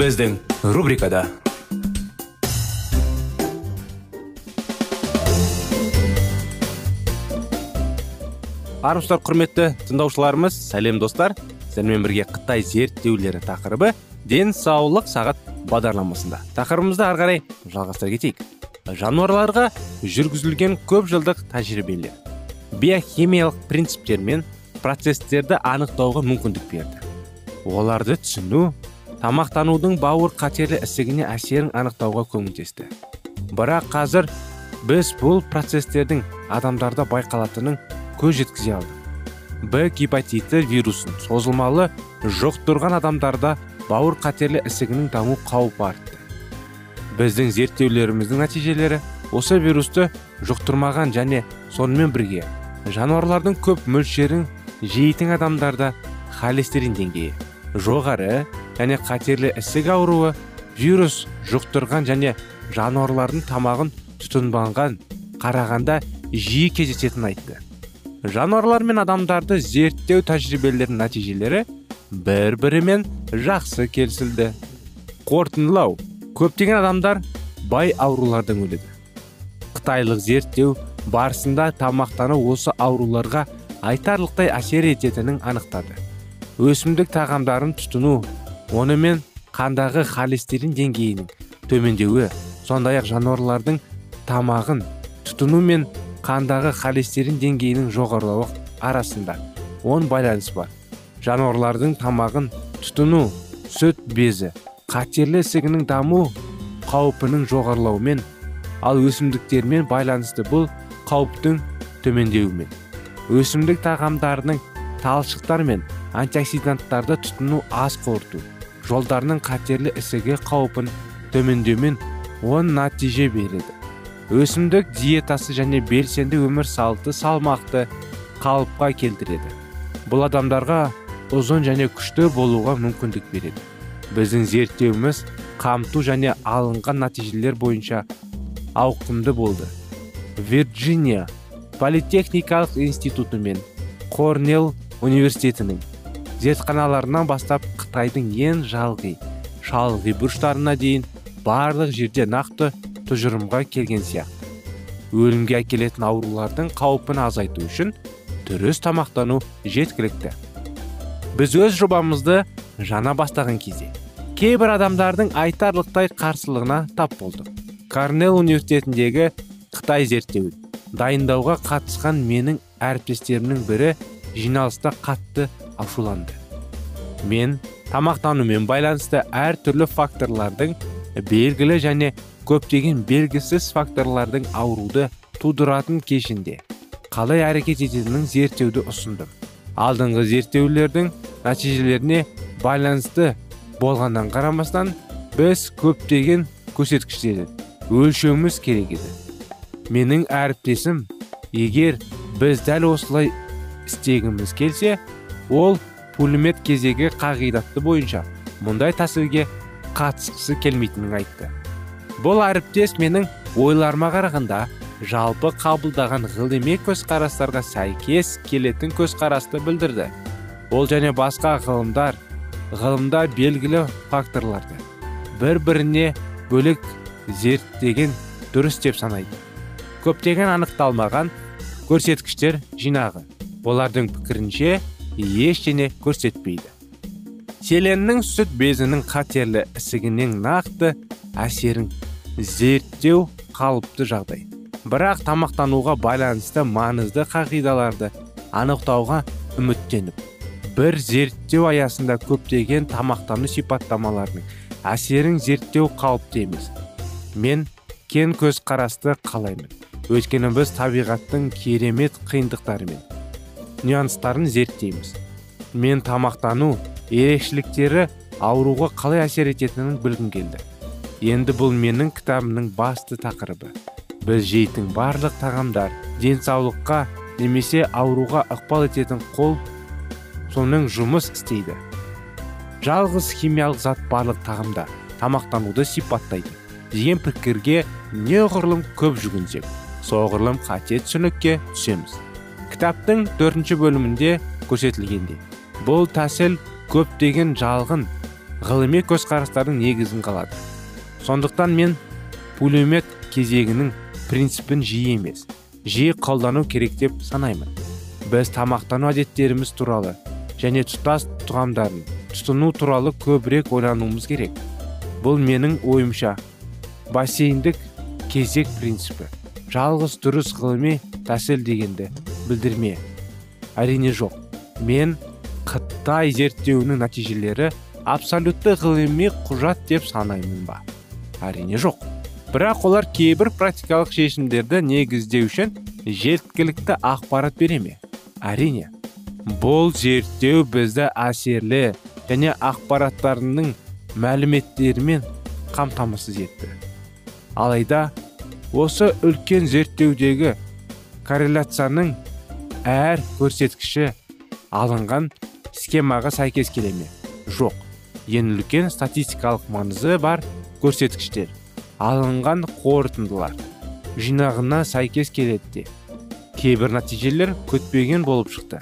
Біздің рубрикада армысыздар құрметті тыңдаушыларымыз сәлем достар сіздермен бірге қытай зерттеулері тақырыбы денсаулық сағат бағдарламасында тақырыбымызды ары қарай жалғастыра кетейік. Жануарларға жүргізілген көп жылдық тәжірибелер биохимиялық принциптер мен процестерді анықтауға мүмкіндік берді оларды түсіну тамақтанудың бауыр қатерлі ісігіне әсерін анықтауға көмектесті. Бірақ қазір біз бұл процестердің адамдарда байқалатынын көз жеткізе алдық. Б гепатиті вирусын созылмалы жұқтырған адамдарда бауыр қатерлі ісігінің даму қаупі артты. Біздің зерттеулеріміздің нәтижелері осы вирусты жұқтырмаған және сонымен бірге жануарлардың көп мөлшерін жейтін адамдарда холестерин деңгейі жоғары және қатерлі ісік ауруы вирус жұқтырған және жануарлардың тамағын тұтынбаған қарағанда жиі кездесетінін айтты. Жануарлар мен адамдарды зерттеу тәжірибелерінің нәтижелері бір бірімен жақсы келісілді. Қорытындылау. Көптеген адамдар бай аурулардан өледі. Қытайлық зерттеу барысында тамақтану осы ауруларға айтарлықтай әсер ететінін анықтады. Өсімдік тағамдарын тұтыну онымен қандағы холестерин деңгейінің төмендеуі сондай ақ жануарлардың тамағын тұтыну мен қандағы холестерин деңгейінің жоғарылауы арасында оң байланыс бар. Жануарлардың тамағын тұтыну сүт безі қатерлі ісігінің даму қаупінің жоғарылауымен ал өсімдіктермен байланысты бұл қауіптің төмендеуімен. Өсімдік тағамдарының талшықтар мен антиоксиданттарды тұтыну аз қорыту жолдарының қатерлі ісігі қаупін төмендеумен оң нәтиже береді. Өсімдік диетасы және белсенді өмір салты салмақты қалыпқа келтіреді. Бұл адамдарға ұзын және күшті болуға мүмкіндік береді. Біздің зерттеуіміз қамту және алынған нәтижелер бойынша ауқымды болды. Вирджиния политехникалық институты мен корнелл университетінің зертханаларынан бастап қытайдың ең жалғи шалғи бұрыштарына дейін барлық жерде нақты тұжырымға келген сияқты. Өлімге әкелетін аурулардың қаупін азайту үшін дұрыс тамақтану жеткілікті. Біз өз жобамызды жана бастаған кезде кейбір адамдардың айтарлықтай қарсылығына тап болдық. Корнелл университетіндегі қытай зерттеуін дайындауға қатысқан менің әріптестерімнің бірі жиналыста қатты ашуланды мен тамақтанумен байланысты әртүрлі факторлардың белгілі және көптеген белгісіз факторлардың ауруды тудыратын кешінде қалай әрекет ететінін зерттеуді ұсындым. Алдыңғы зерттеулердің нәтижелеріне байланысты болғаннан қарамастан біз көптеген көрсеткіштерді өлшеуіміз керек еді. Менің әріптесім егер біз дәл осылай істегіміз келсе ол пулемет кезегі қағидаты бойынша мұндай тәсілге қатысқысы келмейтінін айтты. Бұл әріптес менің ойларыма қарағанда жалпы қабылдаған ғылыми көзқарастарға сәйкес келетін көзқарасты білдірді. Ол және басқа ғылымдар ғылымда белгілі факторларды бір біріне бөлек зерттеген дұрыс деп санайды. Көптеген анықталмаған көрсеткіштер жинағы. Олардың пікірінше ештеңе көрсетпейді. Селеннің сүт безінің қатерлі ісігінен нақты әсерін зерттеу қалыпты жағдай. Бірақ тамақтануға байланысты маңызды қағидаларды анықтауға үміттеніп бір зерттеу аясында көптеген тамақтану сипаттамаларының әсерін зерттеу қалыпты емес. Мен кен көз қарасты қалаймын. Өйткені біз табиғаттың керемет қиындықтары мен нюанстарын зерттейміз. Мен тамақтану ерекшеліктері ауруға қалай әсер ететінін білгім келді. Енді бұл менің кітабымның басты тақырыбы. Біз жейтін барлық тағамдар денсаулыққа немесе ауруға ықпал ететін қол соның жұмыс істейді. Жалғыз химиялық зат барлық тағамда тамақтануды сипаттайды. Деген пікірге неғұрлым көп жүгінсек соғұрлым қате түсінікке түсеміз. Кітаптың төртінші бөлімінде көрсетілгендей. Бұл тәсіл көптеген жалғын ғылыми көзқарастардың негізін қалады. Сондықтан мен пулемет кезегінің принципін жиі емес жиі қолдану керек деп санаймын. Біз тамақтану әдеттеріміз туралы және тұтас тұғамдарын тұтыну туралы көбірек ойлануымыз керек. Бұл менің ойымша бассейндік кезек принципі. Жалғыз дұрыс ғылыми тәсіл дегенді білдірме. Әрине жоқ. Мен қытай зерттеуінің нәтижелері абсолютті ғылыми құжат деп санаймын ба? Әрине жоқ. Бірақ олар кейбір практикалық шешімдерді негіздеу үшін жеткілікті ақпарат бере ме әрине бұл зерттеу бізді әсерлі және ақпараттарының мәліметтерімен қамтамасыз етті. Алайда осы үлкен зерттеудегі корреляцияның әр көрсеткіші алынған схемаға сәйкес келе ме? Жоқ. Ең үлкен статистикалық маңызы бар көрсеткіштер. Алынған қорытындылар. Жинағына сәйкес келеді де. Кейбір нәтижелер күтпеген болып шықты.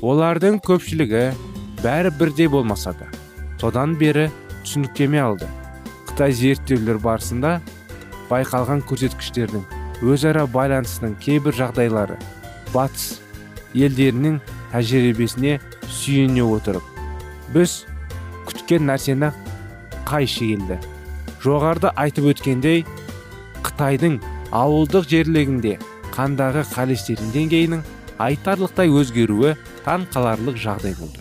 Олардың көпшілігі бәрі бірдей болмаса да содан бері түсініктеме алды. Қытай зерттеулер барысында байқалған көрсеткіштердің өзара байланысының кейбір жағдайлары батыс елдерінің тәжірибесіне сүйене отырып біз күткен нәрсені қайшы келді жоғарыда айтып өткендей қытайдың ауылдық жерлегінде қандағы холестерин деңгейінің айтарлықтай өзгеруі таң қаларлық жағдай болды.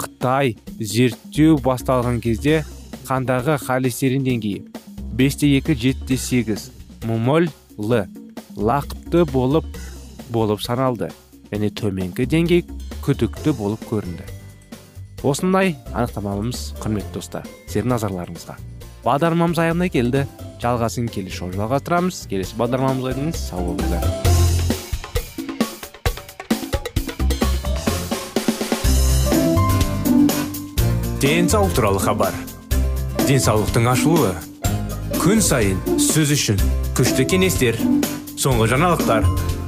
Қытай зерттеу басталған кезде қандағы холестерин деңгейі бесте екі жетте сегіз мумоль л лақыпты болып болып саналды және төменгі деңгей күдікті болып көрінді. Осындай анықтамамыз құрметті достар сіздердің назарларыңызға. Бағдарламамыз аяғына келді. Жалғасын келесі жолы жалғастырамыз. Келесі бағдарламамызға дейін сау болыңыздар. Денсаулық туралы хабар. Денсаулықтың ашылуы. Күн сайын сөз үшін күшті кеңестер соңғы жаңалықтар.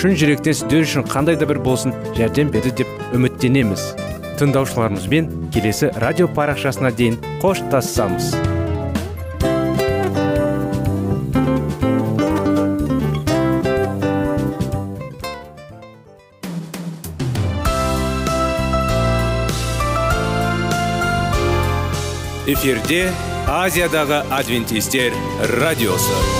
шын жүректен сіздер үшін қандай да бір болсын жәрдем берді деп үміттенеміз. Тыңдаушыларымызбен келесі радио парақшасына дейін қоштассамыз эфирде азиядағы адвентистер радиосы.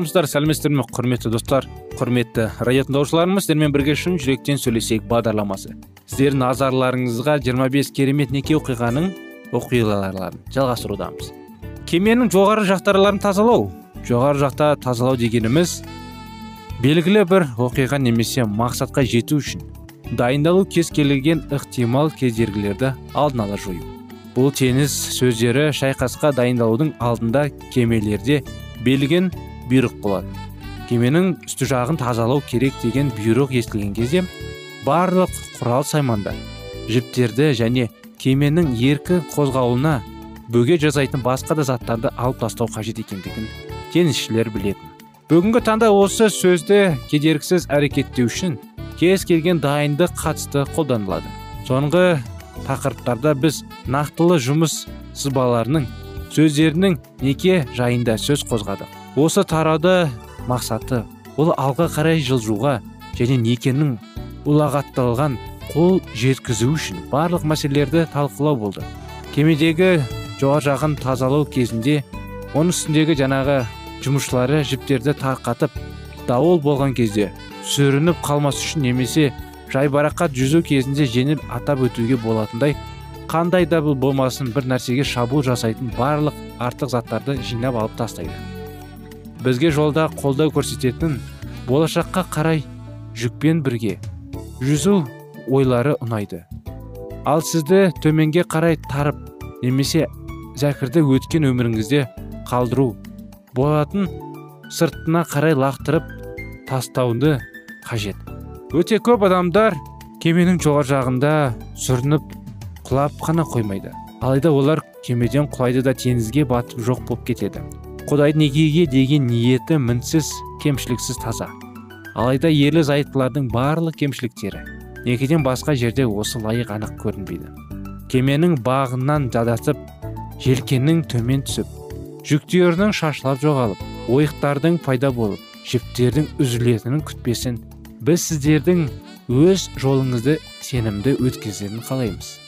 Армысыздар сәлеметсіздер ме құрметті достар? Құрметті радио тыңдаушыларымыз сіздермен бірге шын жүректен сөйлесейік бағдарламасы. Сіздердің назарларыңызға 25 керемет неке оқиғаның оқиғаларын жалғастырудамыз. Кеменің жоғары жақтарларын тазалау. Жоғары жақта тазалау дегеніміз белгілі бір оқиға немесе мақсатқа жету үшін дайындалу кез келген ықтимал кедергілерді алдын ала жою. Бұл теңіз сөздері шайқасқа дайындалудың алдында кемелерде белген бұйрық болады. Кеменің үсті жағын тазалау керек деген бұйрық естілген кезде барлық құрал саймандар жіптерді және кеменің еркі қозғалуына бөге жасайтын басқа да заттарды алып тастау қажет екендігін теңізшілер білетін. Бүгінгі таңда осы сөзді кедергісіз әрекеттеу үшін кез келген дайындық қатысты қолданылады. Соңғы тақырыптарда біз нақтылы жұмыс сызбаларының сөздерінің неке жайында сөз қозғадық. Осы тарауды мақсаты ол алға қарай жылжуға және некенің ұлағатталған қол жеткізу үшін барлық мәселелерді талқылау болды. Кемедегі жоғары жағын тазалау кезінде оның үстіндегі жаңағы жұмысшылары жіптерді тарқатып дауыл болған кезде сүрініп қалмас үшін немесе жайбарақат жүзу кезінде жеңіл атап өтуге болатындай қандай да болмасын бір нәрсеге шабуыл жасайтын барлық артық заттарды жинап алып тастайды. Бізге жолда қолдау көрсететін болашаққа қарай жүкпен бірге жүзу ойлары ұнайды. Ал сізді төменге қарай тарып немесе зәкірді өткен өміріңізде қалдыру болатын сыртына қарай лақтырып тастауды қажет. Өте көп адамдар кеменің жоғар жағында сүрініп құлап қана қоймайды. Алайда олар кемеден құлайды да теңізге батып жоқ болып кетеді. Құдайдың некеге деген ниеті мінсіз кемшіліксіз таза. Алайда ерлі зайыптылардың барлық кемшіліктері некеден басқа жерде осы лайық анық көрінбейді. Кеменің бағынан жадасып желкеннің төмен түсіп жүктерінің шашылап жоғалып ойықтардың пайда болып жіптердің үзілетінін күтпесін біз сіздердің өз жолыңызды сенімді өткізерін қалаймыз.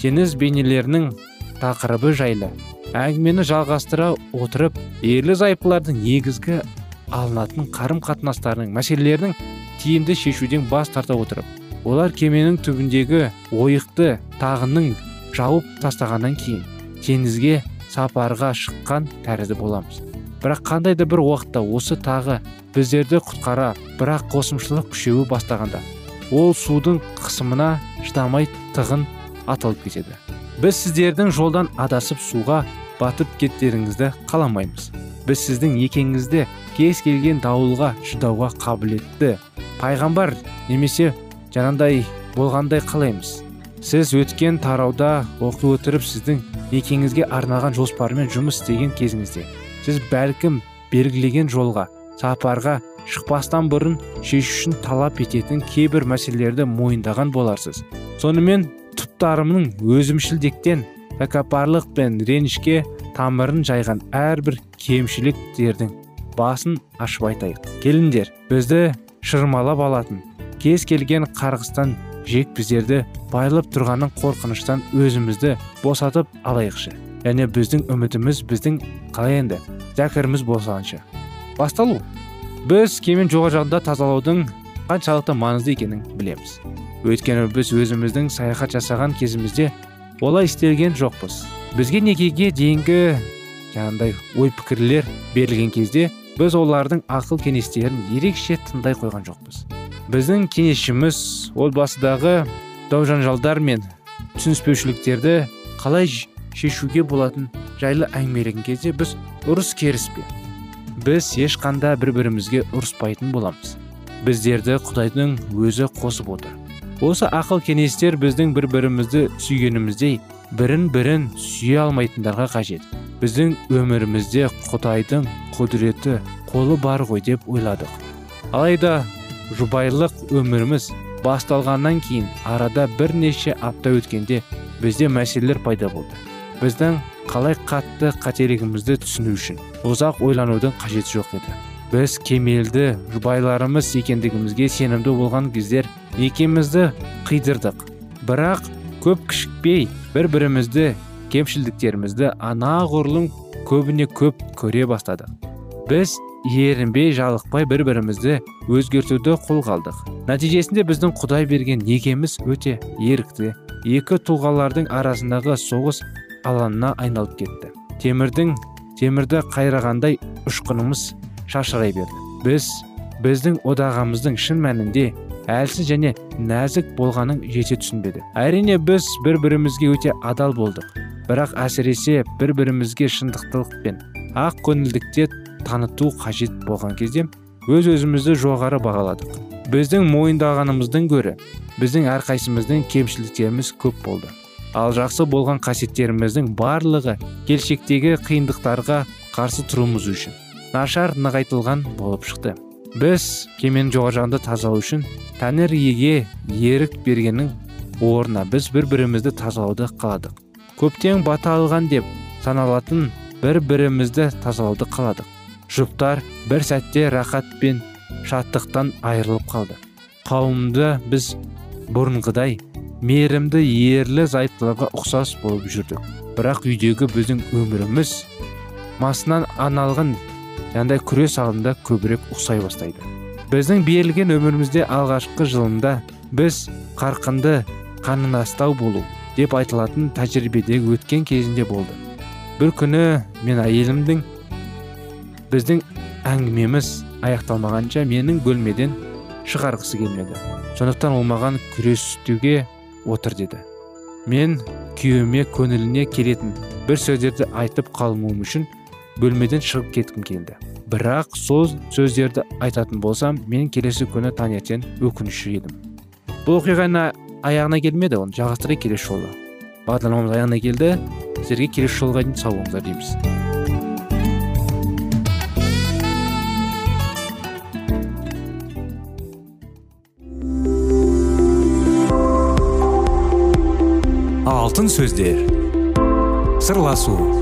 Теңіз бейнелерінің тақырыбы жайлы әңгімені жалғастыра отырып ерлі зайыптылардың негізгі алынатын қарым қатынастарының мәселелерінің тиімді шешуден бас тарта отырып олар кеменің түбіндегі ойықты тағының жауып тастағаннан кейін теңізге сапарға шыққан тәрізді боламыз. Бірақ қандай да бір уақытта осы тағы біздерді құтқара бірақ қосымшылық күшеуі бастағанда ол судың қысымына шыдамай тығын атылып кетеді. Біз сіздердің жолдан адасып суға батып кеттеріңізді қаламаймыз. Біз сіздің екеңізді кез келген дауылға шыдауға қабілетті пайғамбар немесе жаңандай болғандай қалаймыз сіз өткен тарауда оқи отырып сіздің некеңізге арналған жоспармен жұмыс істеген кезіңізде сіз бәлкім белгілеген жолға сапарға шықпастан бұрын шешушін талап ететін кейбір мәселелерді мойындаған боларсыз. Сонымен тұптарымның өзімшілдіктен тәкаппарлық пен ренішке тамырын жайған әрбір кемшіліктердің басын ашып айтайық. Келіңдер бізді шырмалап алатын кез келген қарғыстан жек біздерді байлап тұрғанын қорқыныштан өзімізді босатып алайықшы. Және біздің үмітіміз біздің қалай енді? Зәкіріміз болсаншы басталу. Біз кемен жоғары жағында тазалаудың қаншалықты маңызды екенін білеміз. Өйткені біз өзіміздің саяхат жасаған кезімізде олай істелген жоқпыз. Бізге некеге дейінгі жаңағыдай ой пікірлер берілген кезде біз олардың ақыл кеңестерін ерекше тыңдай қойған жоқпыз. Біздің кеңесшіміз отбасыдағы дау жанжалдар мен түсініспеушіліктерді қалай шешуге болатын жайлы әңгімелеген кезде біз ұрыс керіспе. Біз ешқанда бір бірімізге ұрыспайтын боламыз. Біздерді құдайдың өзі қосып отыр. Осы ақыл кеңестер біздің бір бірімізді сүйгеніміздей бірін бірін сүйе алмайтындарға қажет. Біздің өмірімізде құдайдың құдіреті қолы бар ғой деп ойладық. Алайда жұбайлық өміріміз басталғаннан кейін арада бірнеше апта өткенде бізде мәселелер пайда болды. Біздің қалай қатты қателігімізді түсіну үшін ұзақ ойланудың қажеті жоқ еді. Біз кемелді жұбайларымыз екендігімізге сенімді болған кездер екемізді қидырдық. Бірақ көп кішікпей бір бірімізді кемшілдіктерімізді анағұрлым көбіне көп көре бастадық біз ерінбей жалықпай бір бірімізді өзгертуді қолға алдық. Нәтижесінде біздің құдай берген некеміз өте ерікті екі тұлғалардың арасындағы соғыс алаңына айналып кетті. Темірдің темірді қайрағандай ұшқынымыз шашырай берді. Біз біздің одағамыздың шын мәнінде әлсіз және нәзік болғанын жете түсінбеді. Әрине біз бір бірімізге өте адал болдық. Бірақ әсіресе бір бірімізге шындықтылық пен ақ көңілдікте таныту қажет болған кезде өз өзімізді жоғары бағаладық. Біздің мойындағанымыздың гөрі біздің әрқайсымыздың кемшіліктеріміз көп болды. Ал жақсы болған қасиеттеріміздің барлығы келешектегі қиындықтарға қарсы тұруымыз үшін нашар нығайтылған болып шықты. Біз кеменің жоғары жағында тазалау үшін тәңір иеге ерік бергеннің орнына біз бір бірімізді тазалауды қаладық. Көптен бата алған деп саналатын бір бірімізді тазалауды қаладық. Жұптар бір сәтте рахат пен шаттықтан айырылып қалды. Қауымды біз бұрынғыдай мейірімді ерлі зайыптыларға ұқсас болып жүрдік. Бірақ үйдегі біздің өміріміз масынан аналған яғни күрес алдында көбірек ұқсай бастайды. Біздің берілген өмірімізде алғашқы жылында біз қарқынды қанынастау болу деп айтылатын тәжірибеде өткен кезінде болды. Бір күні мен әйелімдің біздің әңгімеміз аяқталмағанша менің бөлмеден шығарғысы келмеді. Сондықтан ол маған күресуге отыр деді. Мен күйеуіме көңіліне келетін бір сөздерді айтып қалмауым үшін бөлмеден шығып кеткім келді. Бірақ сол сөздерді айтатын болсам мен келесі күні таңертең өкініші едім. Бұл оқиғаны аяғына келмеді оны жалғастырайық келесі жолы. Бағдарламамыз аяғына келді. Сіздерге келесі жолға дейін сау болыңыздар дейміз. Алтын сөздер. Сырласу.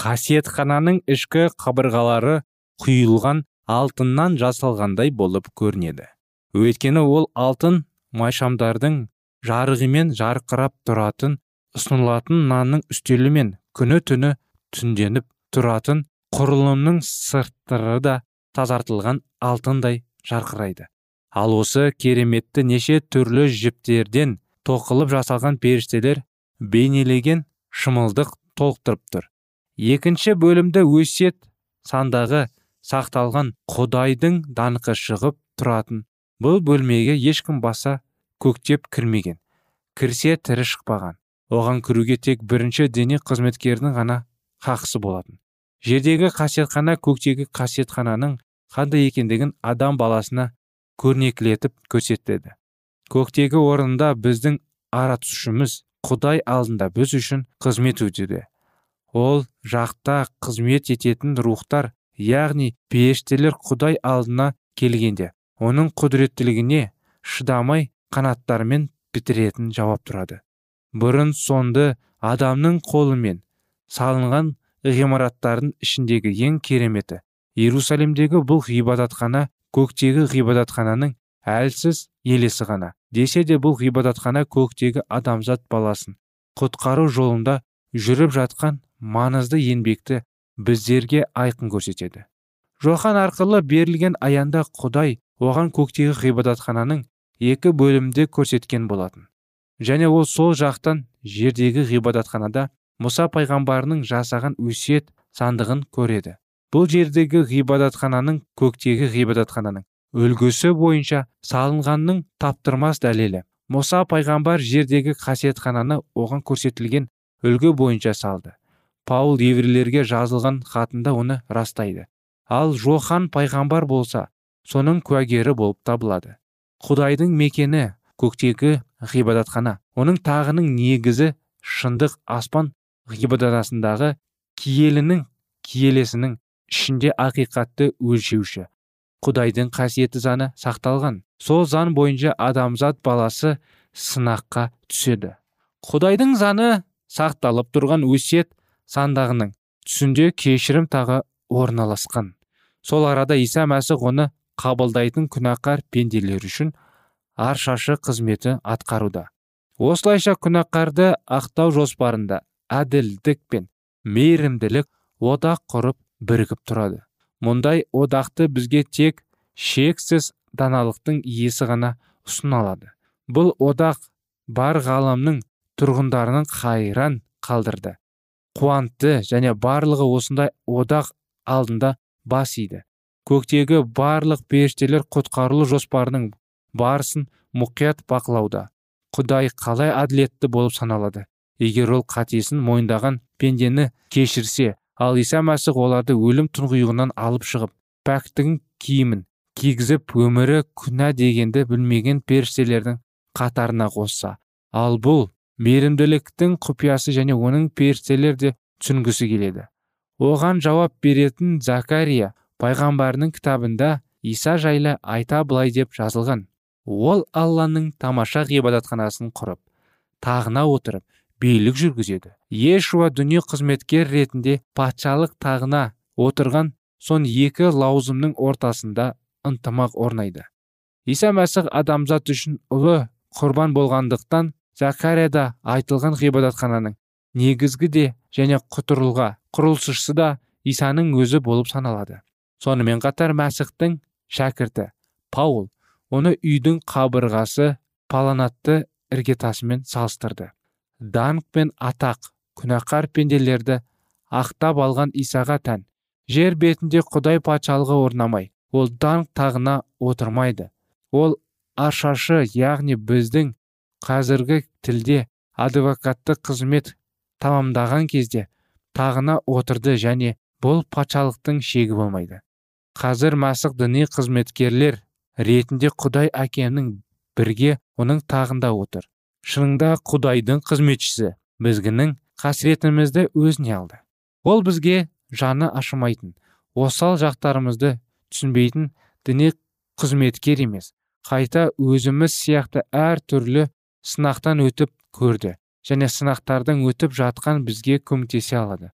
Қасиетхананың ішкі қабырғалары құйылған алтыннан жасалғандай болып көрінеді. Өйткені ол алтын майшамдардың жарығымен жарқырап тұратын ұсынылатын нанның үстелі мен күні түні түнденіп тұратын құрылымның сырттары да тазартылған алтындай жарқырайды. Ал осы кереметті неше түрлі жіптерден тоқылып жасалған періштелер бейнелеген шымылдық толықтырып тұр екінші бөлімді өсиет сандағы сақталған құдайдың даңқы шығып тұратын. Бұл бөлмеге ешкім баса көктеп кірмеген кірсе тірі шықпаған. Оған кіруге тек бірінші дене қызметкерінің ғана хақысы болатын. Жердегі қасиетхана көктегі қасиетхананың қандай екендігін адам баласына көрнекілетіп көрсетеді. Көктегі орында біздің аратушымыз құдай алдында біз үшін қызмет өтеді. Ол жақта қызмет ететін рухтар яғни періштелер құдай алдына келгенде оның құдіреттілігіне шыдамай қанаттарымен бітіретін жауап тұрады. Бұрын сонды адамның қолымен салынған ғимараттардың ішіндегі ең кереметі иерусалимдегі бұл ғибадатхана көктегі ғибадатхананың әлсіз елесі ғана десе де бұл ғибадатхана көктегі адамзат баласын құтқару жолында жүріп жатқан маңызды еңбекті біздерге айқын көрсетеді. Жохан арқылы берілген аянда құдай оған көктегі ғибадатхананың екі бөлімде көрсеткен болатын. Және ол сол жақтан жердегі ғибадатханада мұса пайғамбарының жасаған өсиет сандығын көреді. Бұл жердегі ғибадатхананың көктегі ғибадатхананың үлгісі бойынша салынғанның таптырмас дәлелі. Мұса пайғамбар жердегі қасиетхананы оған көрсетілген үлгі бойынша салды. Паул еврейлерге жазылған хатында оны растайды. Ал жохан пайғамбар болса соның куәгері болып табылады. Құдайдың мекені көктегі ғибадатхана. Оның тағының негізі шындық аспан ғибадатханасындағы киелінің киелесінің ішінде ақиқатты өлшеуші. Құдайдың қасиеті заны сақталған. Сол заң бойынша адамзат баласы сынаққа түседі. Құдайдың заны сақталып тұрған өсиет сандағының. Түсінде кешірім тағы орналасқан. Сол арада иса мәсіх оны қабылдайтын күнәқар пенделер үшін аршашы қызметі атқаруда. Осылайша күнәқарды ақтау жоспарында әділдік пен мейірімділік одақ құрып бірігіп тұрады. Мұндай одақты бізге тек шексіз даналықтың иесі ғана ұсына алады бұл одақ бар ғаламның тұрғындарының қайран қалдырды. Қуантты және барлығы осындай одақ алдында бас иді. Көктегі барлық періштелер құтқарылу жоспарының барысын мұқият бақылауда. Құдай қалай әділетті болып саналады? Егер ол қатесін мойындаған пендені кешірсе ал иса мәсіх оларды өлім тұңғиығынан алып шығып пәктігін киімін кигізіп өмірі күнә дегенді білмеген періштелердің қатарына қосса ал бұл мейірімділіктің құпиясы және оның періштелер де түсінгісі келеді. Оған жауап беретін закария пайғамбарының кітабында иса жайлы айта былай деп жазылған. Ол алланың тамаша ғибадатханасын құрып тағына отырып билік жүргізеді. Ешуа дүние қызметкер ретінде патшалық тағына отырған сон екі лаузымның ортасында ынтымақ орнайды. Иса мәсіх адамзат үшін ұлы құрбан болғандықтан закарияда айтылған ғибадатхананың негізгі де және құтырылға құрылысшысы да исаның өзі болып саналады. Сонымен қатар мәсіхтің шәкірті паул оны үйдің қабырғасы паланатты іргетасымен салыстырды. Даңқ пен атақ күнәқар пенделерді ақтап алған исаға тән. Жер бетінде құдай патшалығы орнамай ол даңқ тағына отырмайды. Ол аршашы яғни біздің қазіргі тілде адвокатты қызмет тамамдаған кезде тағына отырды және бұл патшалықтың шегі болмайды. Қазір мәсіх діни қызметкерлер ретінде құдай әкемнің бірге оның тағында отыр. Шынында құдайдың қызметшісі бізгінің қасіретімізді өзіне алды. Ол бізге жаны ашымайтын осал жақтарымызды түсінбейтін діни қызметкер емес. Қайта өзіміз сияқты әр түрлі сынақтан өтіп көрді және сынақтардың өтіп жатқан бізге көмектесе алады.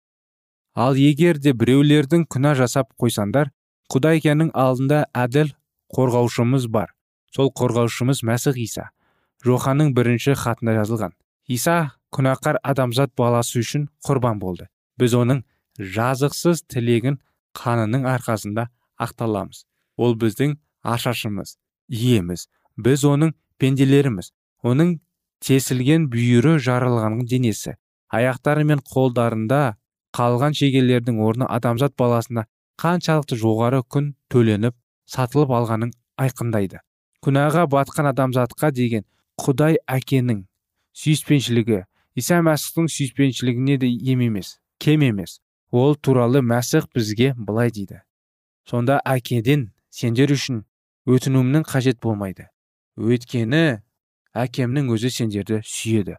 Ал егер де біреулердің күнә жасап қойсаңдар құдай алдында әділ қорғаушымыз бар. Сол қорғаушымыз мәсіх иса. Жоханның бірінші хатында жазылған. Иса күнәқар адамзат баласы үшін құрбан болды. Біз оның жазықсыз тілегін қанының арқасында ақталамыз. Ол біздің ашашымыз иеміз. Біз оның пенделеріміз оның тесілген бүйірі жарылған денесі аяқтары мен қолдарында қалған шегелердің орны адамзат баласына қаншалықты жоғары күн төленіп сатылып алғанын айқындайды. Күнәға батқан адамзатқа деген құдай әкенің сүйіспеншілігі иса мәсіхтің сүйіспеншілігіне де ем емес кем емес. Ол туралы мәсіх бізге былай дейді. Сонда әкеден сендер үшін өтінуімнің қажет болмайды. Өйткені әкемнің өзі сендерді сүйеді.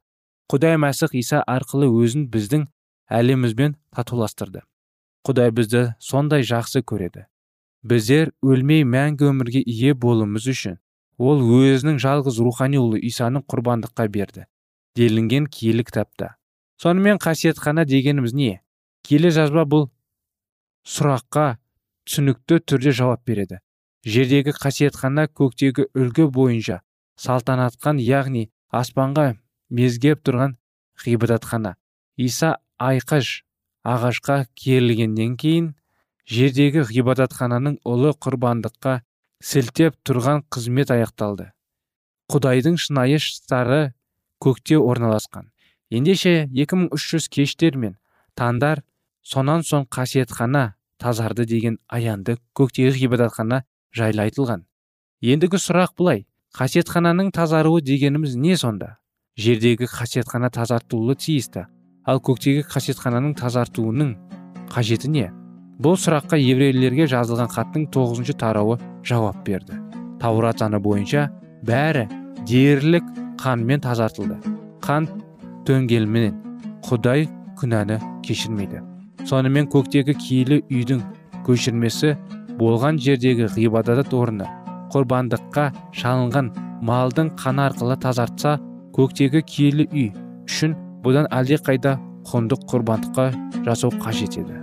Құдай мәсіх иса арқылы өзін біздің әлемімізбен татуластырды. Құдай бізді сондай жақсы көреді. Біздер өлмей мәңгі өмірге ие болуымыз үшін ол өзінің жалғыз рухани ұлы исаның құрбандыққа берді делінген киелі кітапта. Сонымен қасиетхана дегеніміз не? Келе жазба бұл сұраққа түсінікті түрде жауап береді. Жердегі қасиетхана көктегі үлгі бойынша салтанатқан яғни аспанға мезгеп тұрған ғибадатхана. Иса айқыш ағашқа керілгеннен кейін жердегі ғибадатхананың ұлы құрбандыққа сілтеп тұрған қызмет аяқталды. Құдайдың шынайы сары көкте орналасқан. Ендеше 2300 кештер мен таңдар сонан соң қасиетхана тазарды деген аянды көктегі ғибадатхана жайлы айтылған. Ендігі сұрақ былай. Қасиетхананың тазаруы дегеніміз не сонда? Жердегі қасиетхана тазартылуы тиісті ал көктегі қасиетхананың тазартуының қажеті не? Бұл сұраққа еврейлерге жазылған хаттың тоғызыншы тарауы жауап берді. Таурат заңы бойынша бәрі дерлік қанмен тазартылды. Қан төнгелменен. Құдай күнәні кешірмейді. Сонымен көктегі киелі үйдің көшірмесі болған жердегі ғибадат орны құрбандыққа шалынған малдың қаны арқылы тазартса көктегі киелі үй үшін бұдан әлде қайда құнды құрбандыққа жасау қажет еді.